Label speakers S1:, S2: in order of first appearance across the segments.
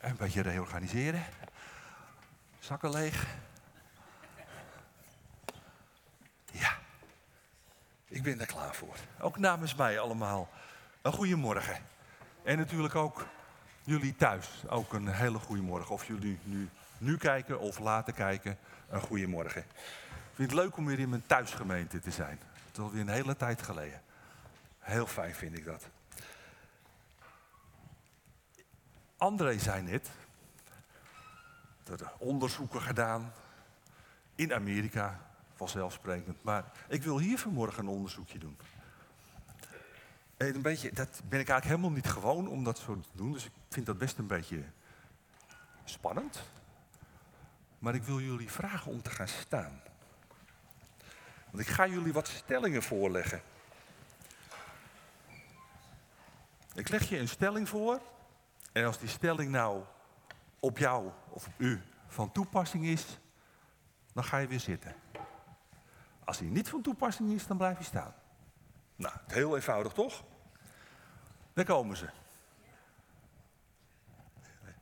S1: Een beetje reorganiseren. Zakken leeg. Ja, ik ben er klaar voor. Ook namens mij allemaal een goede morgen. En natuurlijk ook jullie thuis ook een hele goede morgen. Of jullie nu, nu kijken of later kijken, een goede morgen. Ik vind het leuk om weer in mijn thuisgemeente te zijn. Het is alweer een hele tijd geleden. Heel fijn vind ik dat. André zei net, er onderzoeken gedaan in Amerika, vanzelfsprekend. Maar ik wil hier vanmorgen een onderzoekje doen. En een beetje, dat ben ik eigenlijk helemaal niet gewoon om dat zo te doen. Dus ik vind dat best een beetje spannend. Maar ik wil jullie vragen om te gaan staan. Want ik ga jullie wat stellingen voorleggen. Ik leg je een stelling voor. En als die stelling nou op jou of op u van toepassing is, dan ga je weer zitten. Als die niet van toepassing is, dan blijf je staan. Nou, heel eenvoudig toch? Daar komen ze.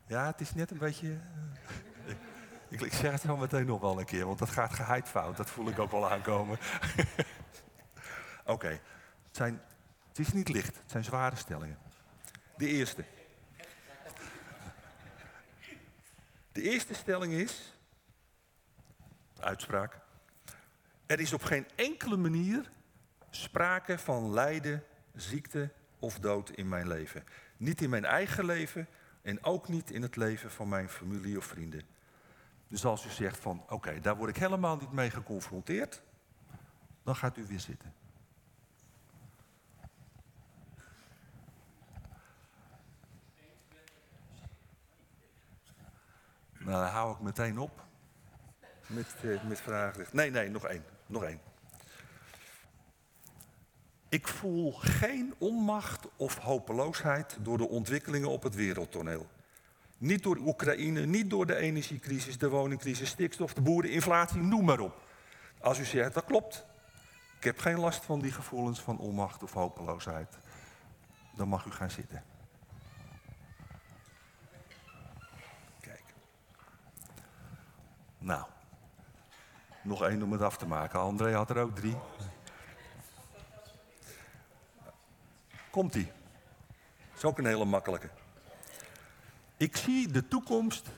S1: Ja, het is net een beetje. eh, ik, zeg het zo meteen nog wel een keer, want dat gaat geheid fout. Dat voel ik ook wel aankomen. Oké, het, zijn- het is niet licht, het zijn zware stellingen. De eerste. De eerste stelling is. Uitspraak. Er is op geen enkele manier sprake van lijden, ziekte of dood in mijn leven. Niet in mijn eigen leven en ook niet in het leven van mijn familie of vrienden. Dus als u zegt van oké, daar word ik helemaal niet mee geconfronteerd, dan gaat u weer zitten. Nou, dan hou ik meteen op met, eh, vragen. Nee, nee, nog één. Nog één. Ik voel geen onmacht of hopeloosheid door de ontwikkelingen op het wereldtoneel. Niet door Oekraïne, niet door de energiecrisis, de woningcrisis, stikstof, de boereninflatie, noem maar op. Als u zegt dat klopt, ik heb geen last van die gevoelens van onmacht of hopeloosheid, dan mag u gaan zitten. Kijk. Nou, nog één om het af te maken. André had er ook drie. Komt-ie. Is ook een hele makkelijke. Ik zie de toekomst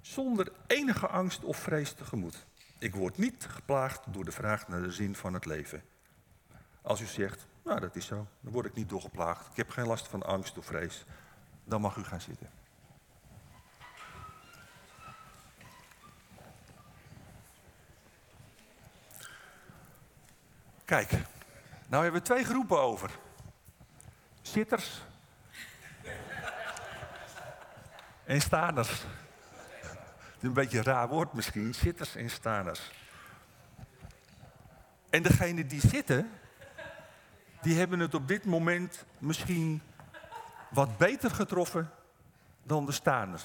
S1: zonder enige angst of vrees tegemoet. Ik word niet geplaagd door de vraag naar de zin van het leven. Als u zegt, nou dat is zo, dan word ik niet doorgeplaagd. Ik heb geen last van angst of vrees. Dan mag u gaan zitten. Kijk, nou hebben we twee groepen over. Zitters en is een beetje een raar woord misschien, zitters en staners. En degenen die zitten, die hebben het op dit moment misschien wat beter getroffen dan de staners.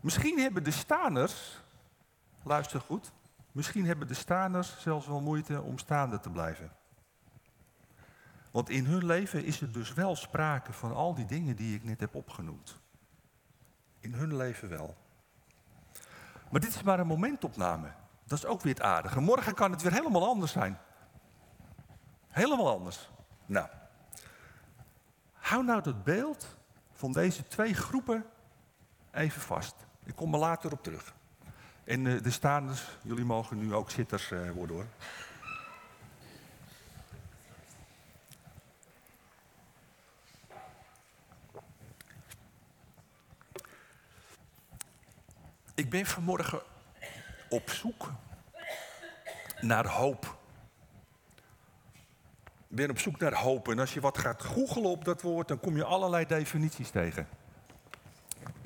S1: Misschien hebben de staners, luister goed, misschien hebben de staners zelfs wel moeite om staande te blijven. Want in hun leven is er dus wel sprake van al die dingen die ik net heb opgenoemd. In hun leven wel. Maar dit is maar een momentopname. Dat is ook weer het aardige. Morgen kan het weer helemaal anders zijn. Helemaal anders. Nou, hou nou dat beeld van deze twee groepen even vast. Ik kom er later op terug. En eh, de staanders, jullie mogen nu ook zitters eh, worden hoor. Ik ben vanmorgen op zoek naar hoop. Ik ben op zoek naar hoop. En als je wat gaat googelen op dat woord, dan kom je allerlei definities tegen.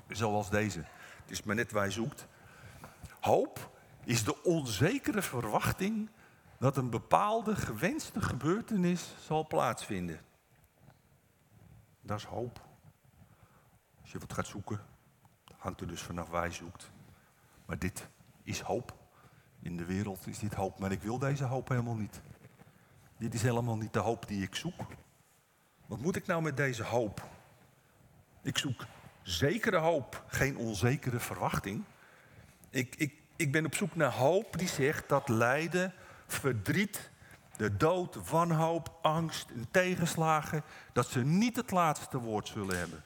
S1: Zoals deze. Het is maar net waar je zoekt. Hoop is de onzekere verwachting dat een bepaalde gewenste gebeurtenis zal plaatsvinden. Dat is hoop. Als je wat gaat zoeken, hangt er dus vanaf waar je zoekt. Maar dit is hoop. In de wereld is dit hoop, maar ik wil deze hoop helemaal niet. Dit is helemaal niet de hoop die ik zoek. Wat moet ik nou met deze hoop? Ik zoek zekere hoop, geen onzekere verwachting. Ik, ik, ik ben op zoek naar hoop die zegt dat lijden, verdriet, de dood, wanhoop, angst en tegenslagen, dat ze niet het laatste woord zullen hebben.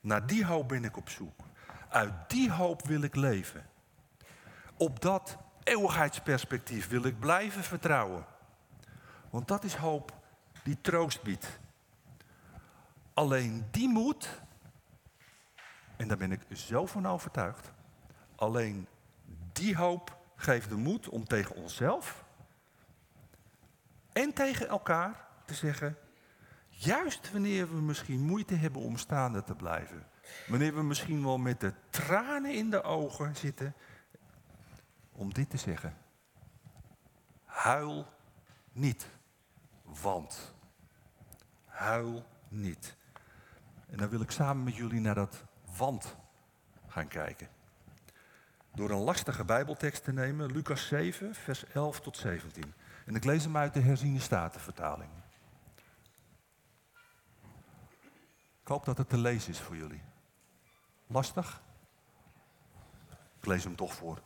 S1: Naar die hoop ben ik op zoek. Uit die hoop wil ik leven. Op dat eeuwigheidsperspectief wil ik blijven vertrouwen. Want dat is hoop die troost biedt. Alleen die moed, en daar ben ik zo van overtuigd, alleen die hoop geeft de moed om tegen onszelf en tegen elkaar te zeggen, juist wanneer we misschien moeite hebben om staande te blijven, wanneer we misschien wel met de tranen in de ogen zitten, om dit te zeggen. Huil niet, want. Huil niet. En dan wil ik samen met jullie naar dat want gaan kijken. Door een lastige Bijbeltekst te nemen, Lucas 7, vers 11 tot 17. En ik lees hem uit de herziene statenvertaling. Ik hoop dat het te lezen is voor jullie. Lastig? Ik lees hem toch voor.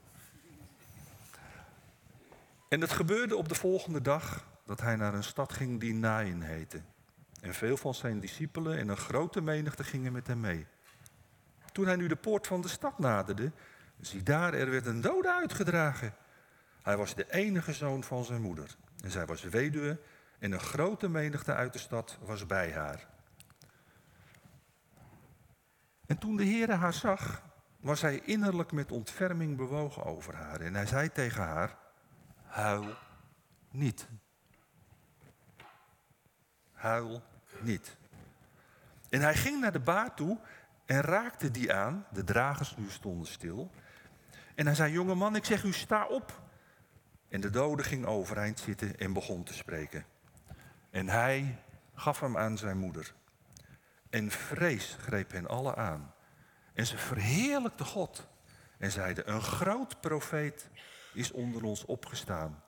S1: En het gebeurde op de volgende dag dat hij naar een stad ging die Nain heette. En veel van zijn discipelen en een grote menigte gingen met hem mee. Toen hij nu de poort van de stad naderde, zie daar, er werd een dode uitgedragen. Hij was de enige zoon van zijn moeder. En zij was weduwe en een grote menigte uit de stad was bij haar. En toen de Heere haar zag, was hij innerlijk met ontferming bewogen over haar. En hij zei tegen haar, huil niet. Huil niet. En hij ging naar de baar toe en raakte die aan. De dragers nu stonden stil. En hij zei, jonge man, ik zeg u, sta op. En de dode ging overeind zitten en begon te spreken. En hij gaf hem aan zijn moeder. En vrees greep hen alle aan. En ze verheerlijkte God en zeiden, een groot profeet is onder ons opgestaan.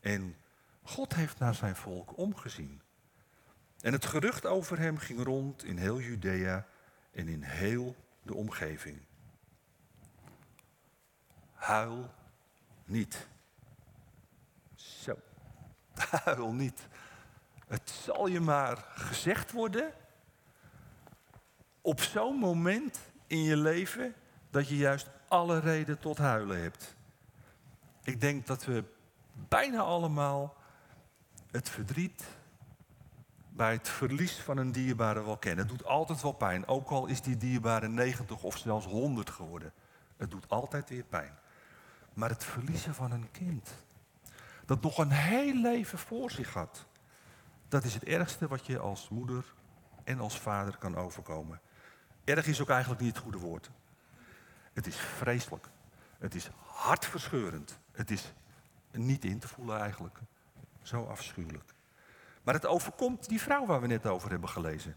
S1: En God heeft naar zijn volk omgezien. En het gerucht over hem ging rond in heel Judea en in heel de omgeving. Huil niet. Zo, huil niet. Het zal je maar gezegd worden op zo'n moment in je leven dat je juist alle reden tot huilen hebt. Ik denk dat we bijna allemaal het verdriet bij het verlies van een dierbare wel kennen. Het doet altijd wel pijn, ook al is die dierbare 90 of zelfs 100 geworden. Het doet altijd weer pijn. Maar het verliezen van een kind, dat nog een heel leven voor zich had, dat is het ergste wat je als moeder en als vader kan overkomen. Erg is ook eigenlijk niet het goede woord. Het is vreselijk. Het is hartverscheurend. Het is niet in te voelen eigenlijk. Zo afschuwelijk. Maar het overkomt die vrouw waar we net over hebben gelezen.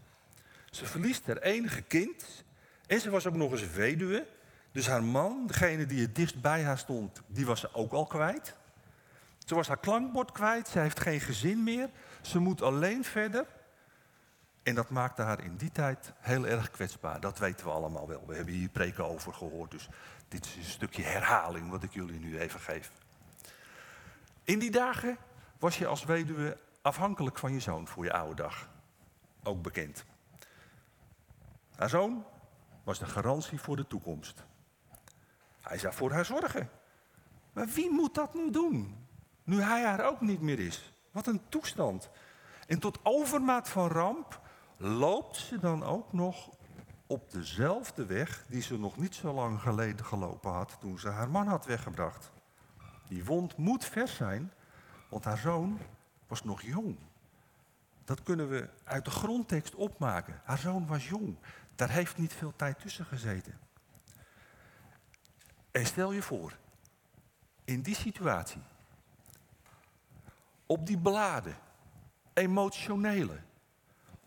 S1: Ze verliest haar enige kind. En ze was ook nog eens weduwe. Dus haar man, degene die het dichtst bij haar stond, die was ze ook al kwijt. Ze was haar klankbord kwijt. Ze heeft geen gezin meer. Ze moet alleen verder. En dat maakte haar in die tijd heel erg kwetsbaar. Dat weten we allemaal wel. We hebben hier preken over gehoord. Dus dit is een stukje herhaling wat ik jullie nu even geef. In die dagen was je als weduwe afhankelijk van je zoon voor je oude dag. Ook bekend. Haar zoon was de garantie voor de toekomst. Hij zou voor haar zorgen. Maar wie moet dat nu doen? Nu hij haar ook niet meer is. Wat een toestand. En tot overmaat van ramp loopt ze dan ook nog op dezelfde weg die ze nog niet zo lang geleden gelopen had toen ze haar man had weggebracht. Die wond moet vers zijn, want haar zoon was nog jong. Dat kunnen we uit de grondtekst opmaken. Haar zoon was jong. Daar heeft niet veel tijd tussen gezeten. En stel je voor, in die situatie, op die bladen, emotionele,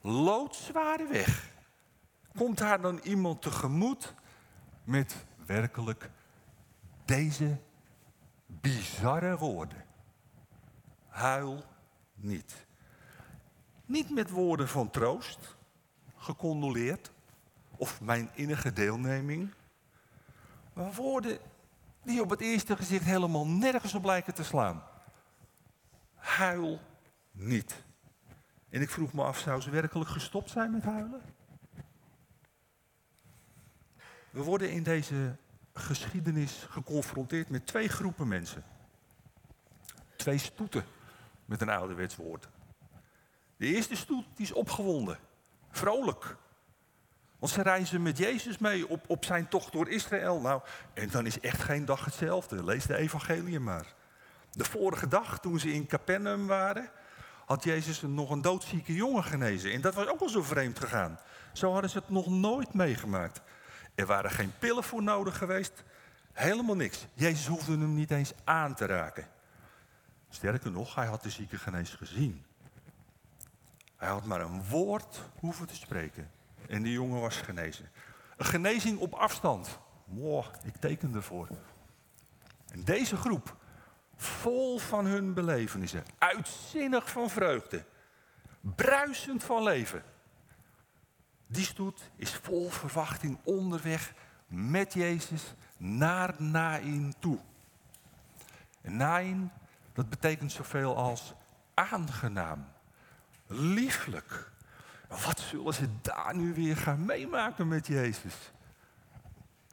S1: loodzware weg, komt haar dan iemand tegemoet met werkelijk deze bizarre woorden. Huil niet. Niet met woorden van troost, gecondoleerd of mijn innige deelneming. Woorden die op het eerste gezicht helemaal nergens op lijken te slaan. Huil niet. En ik vroeg me af, zou ze werkelijk gestopt zijn met huilen? We worden in deze geschiedenis geconfronteerd met twee groepen mensen. Twee stoeten, met een ouderwets woord. De eerste stoet die is opgewonden, vrolijk. Want ze reizen met Jezus mee op, op zijn tocht door Israël. Nou, en dan is echt geen dag hetzelfde. Lees de evangelie maar. De vorige dag, toen ze in Capernaum waren, had Jezus nog een doodzieke jongen genezen. En dat was ook al zo vreemd gegaan. Zo hadden ze het nog nooit meegemaakt. Er waren geen pillen voor nodig geweest. Helemaal niks. Jezus hoefde hem niet eens aan te raken. Sterker nog, hij had de zieke genees gezien. Hij had maar een woord hoeven te spreken. En die jongen was genezen. Een genezing op afstand. Wow, ik teken ervoor. En deze groep, vol van hun belevenissen, uitzinnig van vreugde, bruisend van leven. Die stoet is vol verwachting onderweg met Jezus naar Nain toe. En Nain, dat betekent zoveel als aangenaam, lieflijk. Wat zullen ze daar nu weer gaan meemaken met Jezus?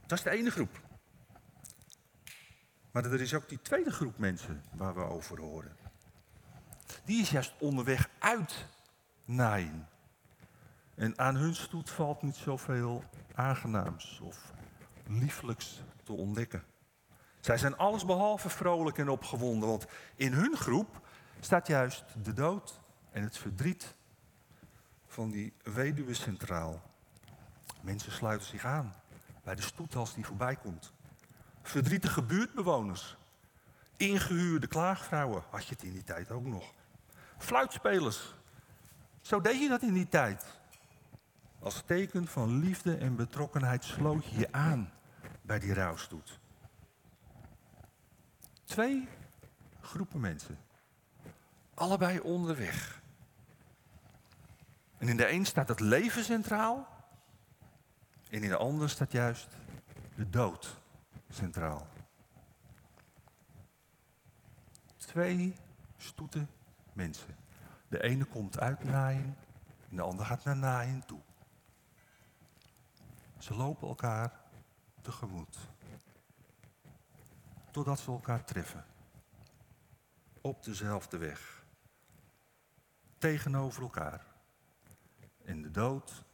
S1: Dat is de ene groep. Maar er is ook die tweede groep mensen waar we over horen. Die is juist onderweg uit Nain. En aan hun stoet valt niet zoveel aangenaams of lieflijks te ontdekken. Zij zijn allesbehalve vrolijk en opgewonden, want in hun groep staat juist de dood en het verdriet van die weduwe centraal. Mensen sluiten zich aan bij de stoet als die voorbij komt. Verdrietige buurtbewoners. Ingehuurde klaagvrouwen had je het in die tijd ook nog. Fluitspelers. Zo deed je dat in die tijd. Als teken van liefde en betrokkenheid sloot je je aan bij die rouwstoet. Twee groepen mensen. Allebei onderweg. En in de een staat het leven centraal. En in de ander staat juist de dood centraal. Twee stoeten mensen. De ene komt uit naaien en de ander gaat naar naaien toe. Ze lopen elkaar tegemoet. Totdat ze elkaar treffen. Op dezelfde weg. Tegenover elkaar. En de dood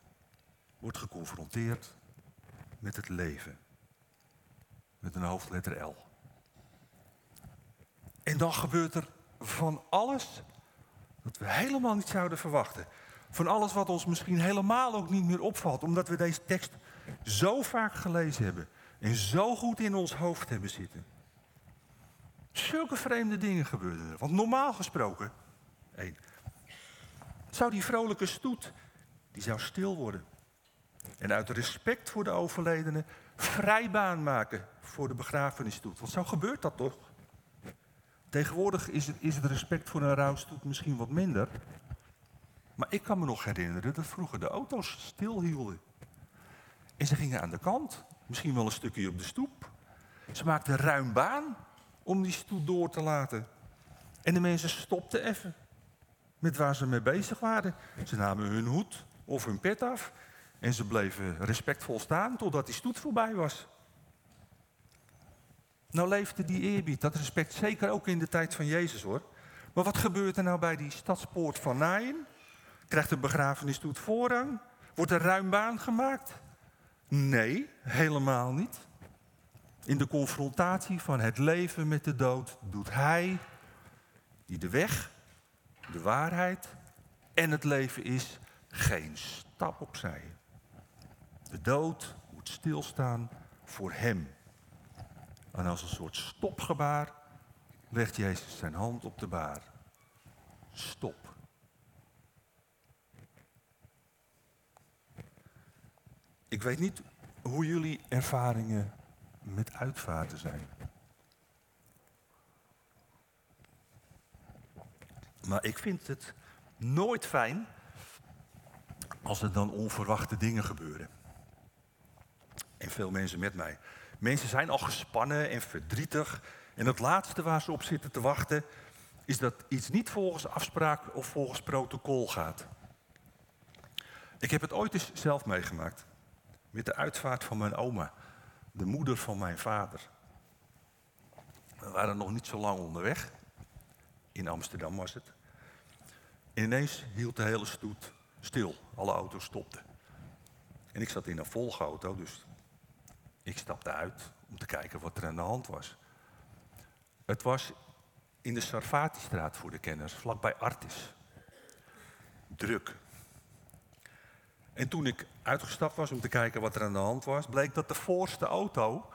S1: wordt geconfronteerd met het leven. Met een hoofdletter L. En dan gebeurt er van alles dat we helemaal niet zouden verwachten. Van alles wat ons misschien helemaal ook niet meer opvalt, omdat we deze tekst zo vaak gelezen hebben en zo goed in ons hoofd hebben zitten. Zulke vreemde dingen gebeuren er. Want normaal gesproken, één, zou die vrolijke stoet, die zou stil worden. En uit respect voor de overledene vrijbaan maken voor de begrafenisstoet. Want zo gebeurt dat toch? Tegenwoordig is het, is het respect voor een rouwstoet misschien wat minder. Maar ik kan me nog herinneren dat vroeger de auto's stilhielden. En ze gingen aan de kant, misschien wel een stukje op de stoep. Ze maakten ruim baan om die stoet door te laten. En de mensen stopten even met waar ze mee bezig waren. Ze namen hun hoed of hun pet af en ze bleven respectvol staan totdat die stoet voorbij was. Nou leefde die eerbied, dat respect zeker ook in de tijd van Jezus hoor. Maar wat gebeurt er nou bij die stadspoort van Nain? Krijgt de begrafenisstoet voorrang? Wordt er ruim baan gemaakt? Nee, helemaal niet. In de confrontatie van het leven met de dood doet hij, die de weg, de waarheid en het leven is, geen stap opzij. De dood moet stilstaan voor hem. En als een soort stopgebaar legt Jezus zijn hand op de baar. Stop. Ik weet niet hoe jullie ervaringen met uitvaarten zijn. Maar ik vind het nooit fijn als er dan onverwachte dingen gebeuren. En veel mensen met mij. Mensen zijn al gespannen en verdrietig. En het laatste waar ze op zitten te wachten is dat iets niet volgens afspraak of volgens protocol gaat. Ik heb het ooit eens zelf meegemaakt. Met de uitvaart van mijn oma, de moeder van mijn vader. We waren nog niet zo lang onderweg. In Amsterdam was het. En ineens hield de hele stoet stil. Alle auto's stopten. En ik zat in een volgauto, dus ik stapte uit om te kijken wat er aan de hand was. Het was in de Sarfati-straat voor de kenners, vlakbij Artis. Druk. En toen ik uitgestapt was om te kijken wat er aan de hand was, bleek dat de voorste auto,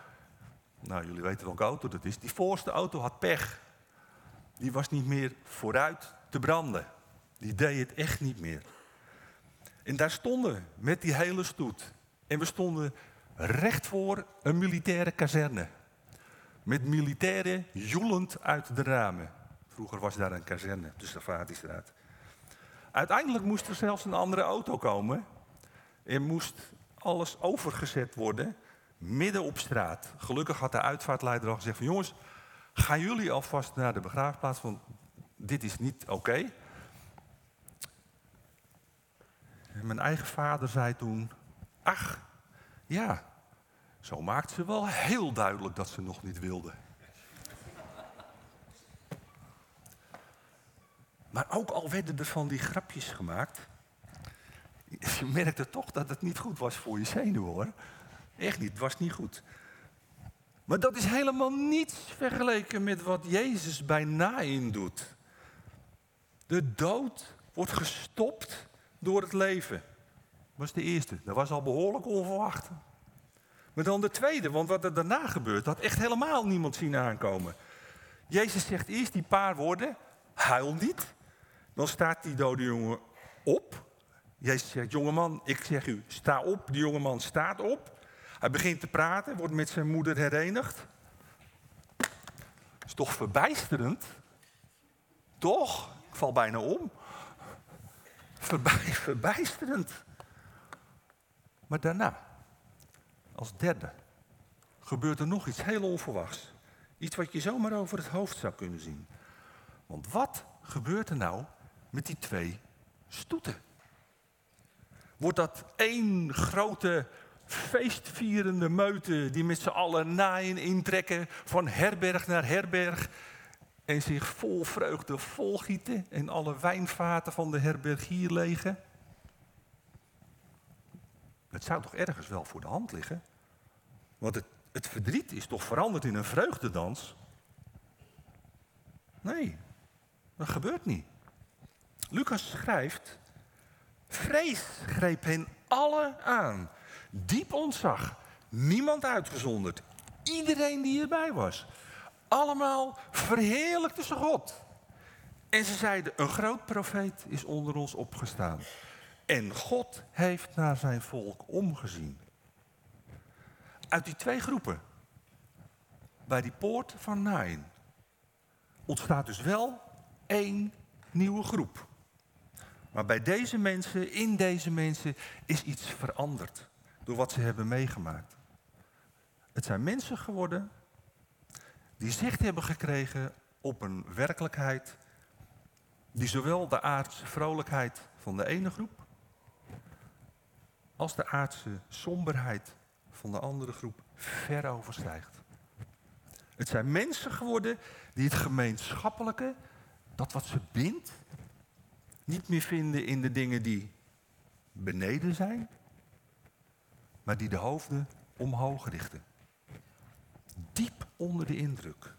S1: nou jullie weten welke auto dat is, die voorste auto had pech. Die was niet meer vooruit te branden. Die deed het echt niet meer. En daar stonden we met die hele stoet. En we stonden recht voor een militaire kazerne. Met militairen joelend uit de ramen. Vroeger was daar een kazerne, de Safatistraat. Uiteindelijk moest er zelfs een andere auto komen. En moest alles overgezet worden, midden op straat. Gelukkig had de uitvaartleider al gezegd van jongens, gaan jullie alvast naar de begraafplaats, want dit is niet oké. Mijn eigen vader zei toen, ach, ja, zo maakt ze wel heel duidelijk dat ze nog niet wilde. Maar ook al werden er van die grapjes gemaakt, je merkte toch dat het niet goed was voor je zenuwen hoor. Echt niet, het was niet goed. Maar dat is helemaal niets vergeleken met wat Jezus bij Nain doet. De dood wordt gestopt door het leven. Dat was de eerste. Dat was al behoorlijk onverwacht. Maar dan de tweede, want wat er daarna gebeurt, had echt helemaal niemand zien aankomen. Jezus zegt eerst die paar woorden, huil niet. Dan staat die dode jongen op. Jezus zegt, jongeman, ik zeg u, sta op. Die jongeman staat op. Hij begint te praten, wordt met zijn moeder herenigd. Is toch verbijsterend? Toch? Ik val bijna om. Verbij, verbijsterend. Maar daarna, als derde, gebeurt er nog iets heel onverwachts. Iets wat je zomaar over het hoofd zou kunnen zien. Want wat gebeurt er nou met die twee stoeten? Wordt dat één grote feestvierende meute die met z'n allen naaien intrekken van herberg naar herberg en zich vol vreugde volgieten en alle wijnvaten van de herbergier legen? Het zou toch ergens wel voor de hand liggen? Want het, het verdriet is toch veranderd in een vreugdedans? Nee, dat gebeurt niet. Lucas schrijft, vrees greep hen alle aan. Diep ontzag, niemand uitgezonderd. Iedereen die erbij was. Allemaal verheerlijkte ze God. En ze zeiden, een groot profeet is onder ons opgestaan. En God heeft naar zijn volk omgezien. Uit die twee groepen, bij die poort van Nain, ontstaat dus wel één nieuwe groep. Maar bij deze mensen, in deze mensen, is iets veranderd door wat ze hebben meegemaakt. Het zijn mensen geworden die zicht hebben gekregen op een werkelijkheid die zowel de aardse vrolijkheid van de ene groep als de aardse somberheid van de andere groep ver overstijgt. Het zijn mensen geworden die het gemeenschappelijke, dat wat ze bindt, niet meer vinden in de dingen die beneden zijn, maar die de hoofden omhoog richten. Onder de indruk.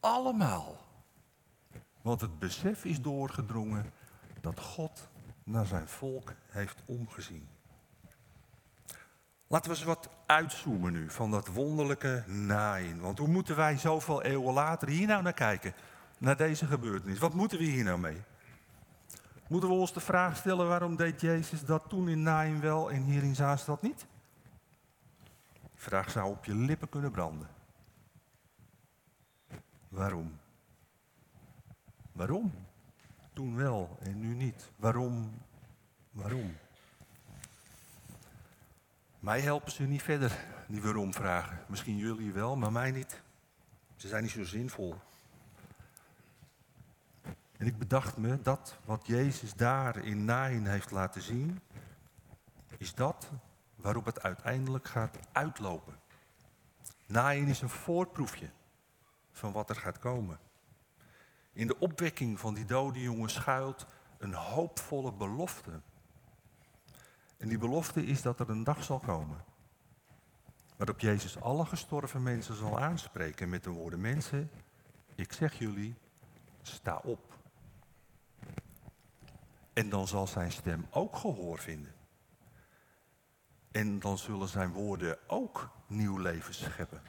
S1: Allemaal. Want het besef is doorgedrongen dat God naar zijn volk heeft omgezien. Laten we eens wat uitzoomen nu van dat wonderlijke naaien. Want hoe moeten wij zoveel eeuwen later hier nou naar kijken? Naar deze gebeurtenis. Wat moeten we hier nou mee? Moeten we ons de vraag stellen waarom deed Jezus dat toen in Nain wel en hier in Zaanstad niet? Die vraag zou op je lippen kunnen branden. Waarom? Waarom? Toen wel en nu niet. Waarom? Waarom? Mij helpen ze niet verder, die waarom vragen. Misschien jullie wel, maar mij niet. Ze zijn niet zo zinvol. En ik bedacht me dat wat Jezus daar in Nain heeft laten zien, is dat waarop het uiteindelijk gaat uitlopen. Nain is een voorproefje van wat er gaat komen. In de opwekking van die dode jongen schuilt een hoopvolle belofte. En die belofte is dat er een dag zal komen. Waarop Jezus alle gestorven mensen zal aanspreken met de woorden: Mensen, ik zeg jullie, sta op. En dan zal zijn stem ook gehoor vinden. En dan zullen zijn woorden ook nieuw leven scheppen.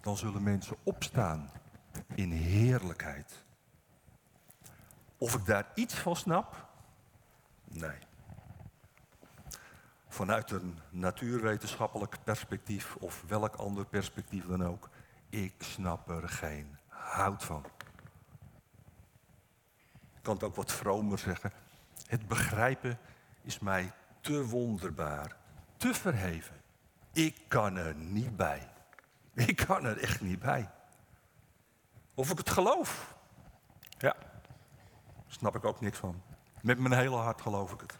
S1: Dan zullen mensen opstaan in heerlijkheid. Of ik daar iets van snap? Nee. Vanuit een natuurwetenschappelijk perspectief of welk ander perspectief dan ook, ik snap er geen hout van. Ik kan het ook wat vromer zeggen. Het begrijpen is mij te wonderbaar, te verheven. Ik kan er niet bij. Ik kan er echt niet bij. Of ik het geloof. Ja, snap ik ook niks van. Met mijn hele hart geloof ik het.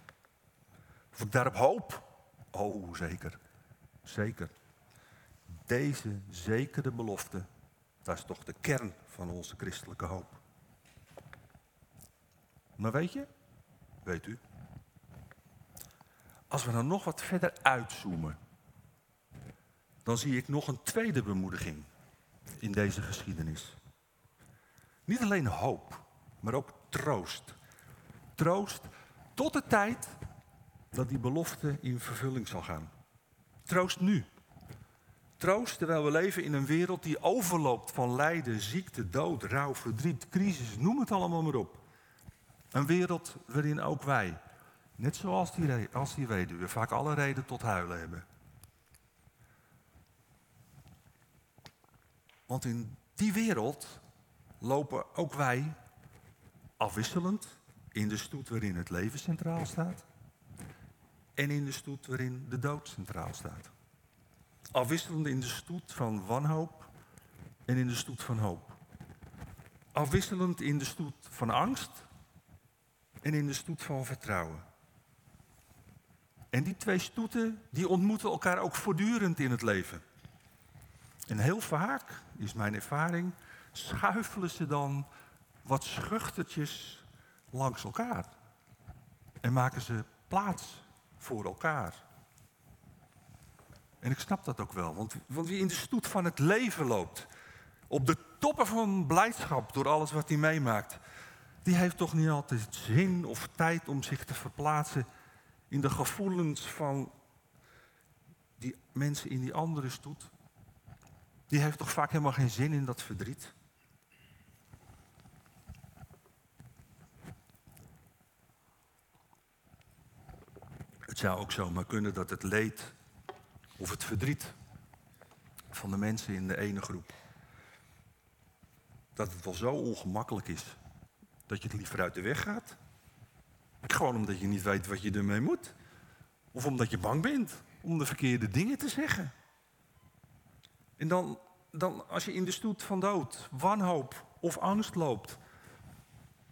S1: Of ik daarop hoop. Oh, zeker. Zeker. Deze zekere belofte, dat is toch de kern van onze christelijke hoop. Maar weet je, weet u, als we dan nog wat verder uitzoomen, dan zie ik nog een tweede bemoediging in deze geschiedenis. Niet alleen hoop, maar ook troost. Troost tot de tijd dat die belofte in vervulling zal gaan. Troost nu. Troost terwijl we leven in een wereld die overloopt van lijden, ziekte, dood, rouw, verdriet, crisis, noem het allemaal maar op. Een wereld waarin ook wij, net zoals die, als die weduwe, vaak alle reden tot huilen hebben. Want in die wereld lopen ook wij afwisselend in de stoet waarin het leven centraal staat en in de stoet waarin de dood centraal staat. Afwisselend in de stoet van wanhoop en in de stoet van hoop. Afwisselend in de stoet van angst en in de stoet van vertrouwen. En die twee stoeten die ontmoeten elkaar ook voortdurend in het leven. En heel vaak, is mijn ervaring, schuifelen ze dan wat schuchtertjes langs elkaar. En maken ze plaats voor elkaar. En ik snap dat ook wel, want, want wie in de stoet van het leven loopt, op de toppen van blijdschap door alles wat hij meemaakt, die heeft toch niet altijd zin of tijd om zich te verplaatsen in de gevoelens van die mensen in die andere stoet. Die heeft toch vaak helemaal geen zin in dat verdriet. Het zou ook zomaar kunnen dat het leed of het verdriet van de mensen in de ene groep, dat het wel zo ongemakkelijk is dat je het liever uit de weg gaat. Gewoon omdat je niet weet wat je ermee moet. Of omdat je bang bent om de verkeerde dingen te zeggen. En dan, dan als je in de stoet van dood, wanhoop of angst loopt,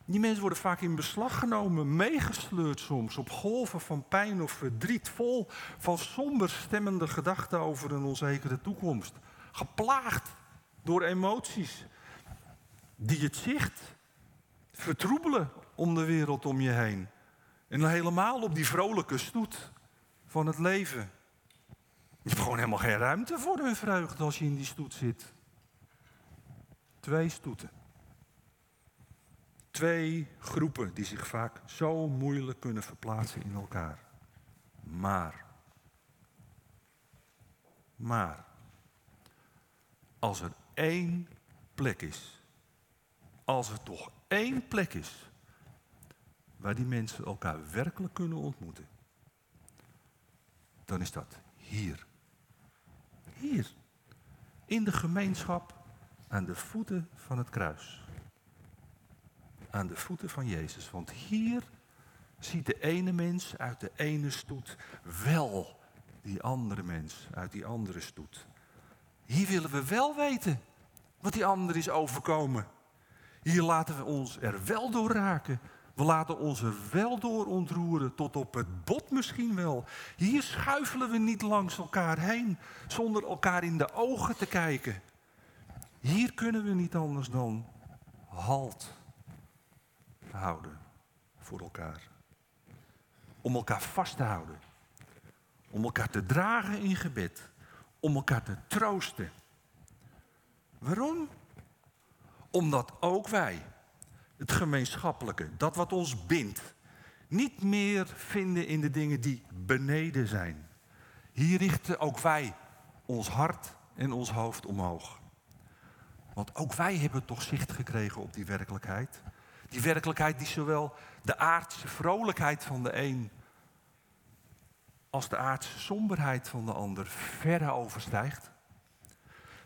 S1: die mensen worden vaak in beslag genomen, meegesleurd soms op golven van pijn of verdriet, vol van somber stemmende gedachten over een onzekere toekomst. Geplaagd door emoties die het zicht vertroebelen om de wereld om je heen. En helemaal op die vrolijke stoet van het leven. Je hebt gewoon helemaal geen ruimte voor hun vreugde als je in die stoet zit. Twee stoeten. Twee groepen die zich vaak zo moeilijk kunnen verplaatsen in elkaar. Maar, maar, als er één plek is, als er toch één plek is waar die mensen elkaar werkelijk kunnen ontmoeten, dan is dat hier. Hier. In de gemeenschap aan de voeten van het kruis aan de voeten van Jezus. Want hier ziet de ene mens uit de ene stoet wel die andere mens, uit die andere stoet. Hier willen we wel weten wat die ander is overkomen. Hier laten we ons er wel door raken. We laten ons wel door ontroeren, tot op het bot misschien wel. Hier schuifelen we niet langs elkaar heen, zonder elkaar in de ogen te kijken. Hier kunnen we niet anders dan halt houden voor elkaar. Om elkaar vast te houden. Om elkaar te dragen in gebed. Om elkaar te troosten. Waarom? Omdat ook wij het gemeenschappelijke, dat wat ons bindt, niet meer vinden in de dingen die beneden zijn. Hier richten ook wij ons hart en ons hoofd omhoog. Want ook wij hebben toch zicht gekregen op die werkelijkheid. Die werkelijkheid die zowel de aardse vrolijkheid van de een als de aardse somberheid van de ander verre overstijgt.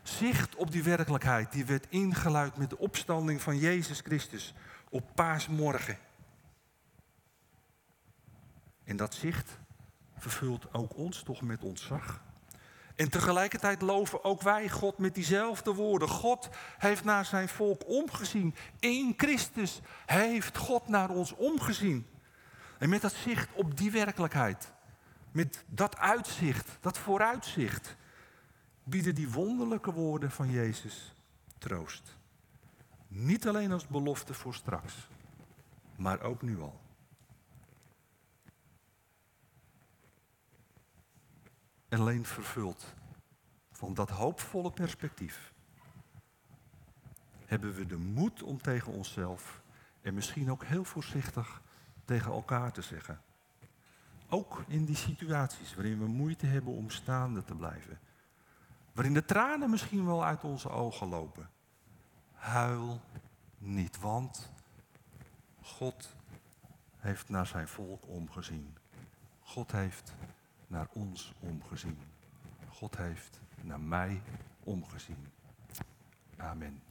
S1: Zicht op die werkelijkheid die werd ingeluid met de opstanding van Jezus Christus op paasmorgen. En dat zicht vervult ook ons toch met ontzag. En tegelijkertijd loven ook wij God met diezelfde woorden. God heeft naar zijn volk omgezien. In Christus heeft God naar ons omgezien. En met dat zicht op die werkelijkheid, met dat uitzicht, dat vooruitzicht, bieden die wonderlijke woorden van Jezus troost. Niet alleen als belofte voor straks, maar ook nu al. En alleen vervuld van dat hoopvolle perspectief hebben we de moed om tegen onszelf en misschien ook heel voorzichtig tegen elkaar te zeggen. Ook in die situaties waarin we moeite hebben om staande te blijven. Waarin de tranen misschien wel uit onze ogen lopen. Huil niet, want God heeft naar zijn volk omgezien. God heeft naar ons omgezien. God heeft naar mij omgezien. Amen.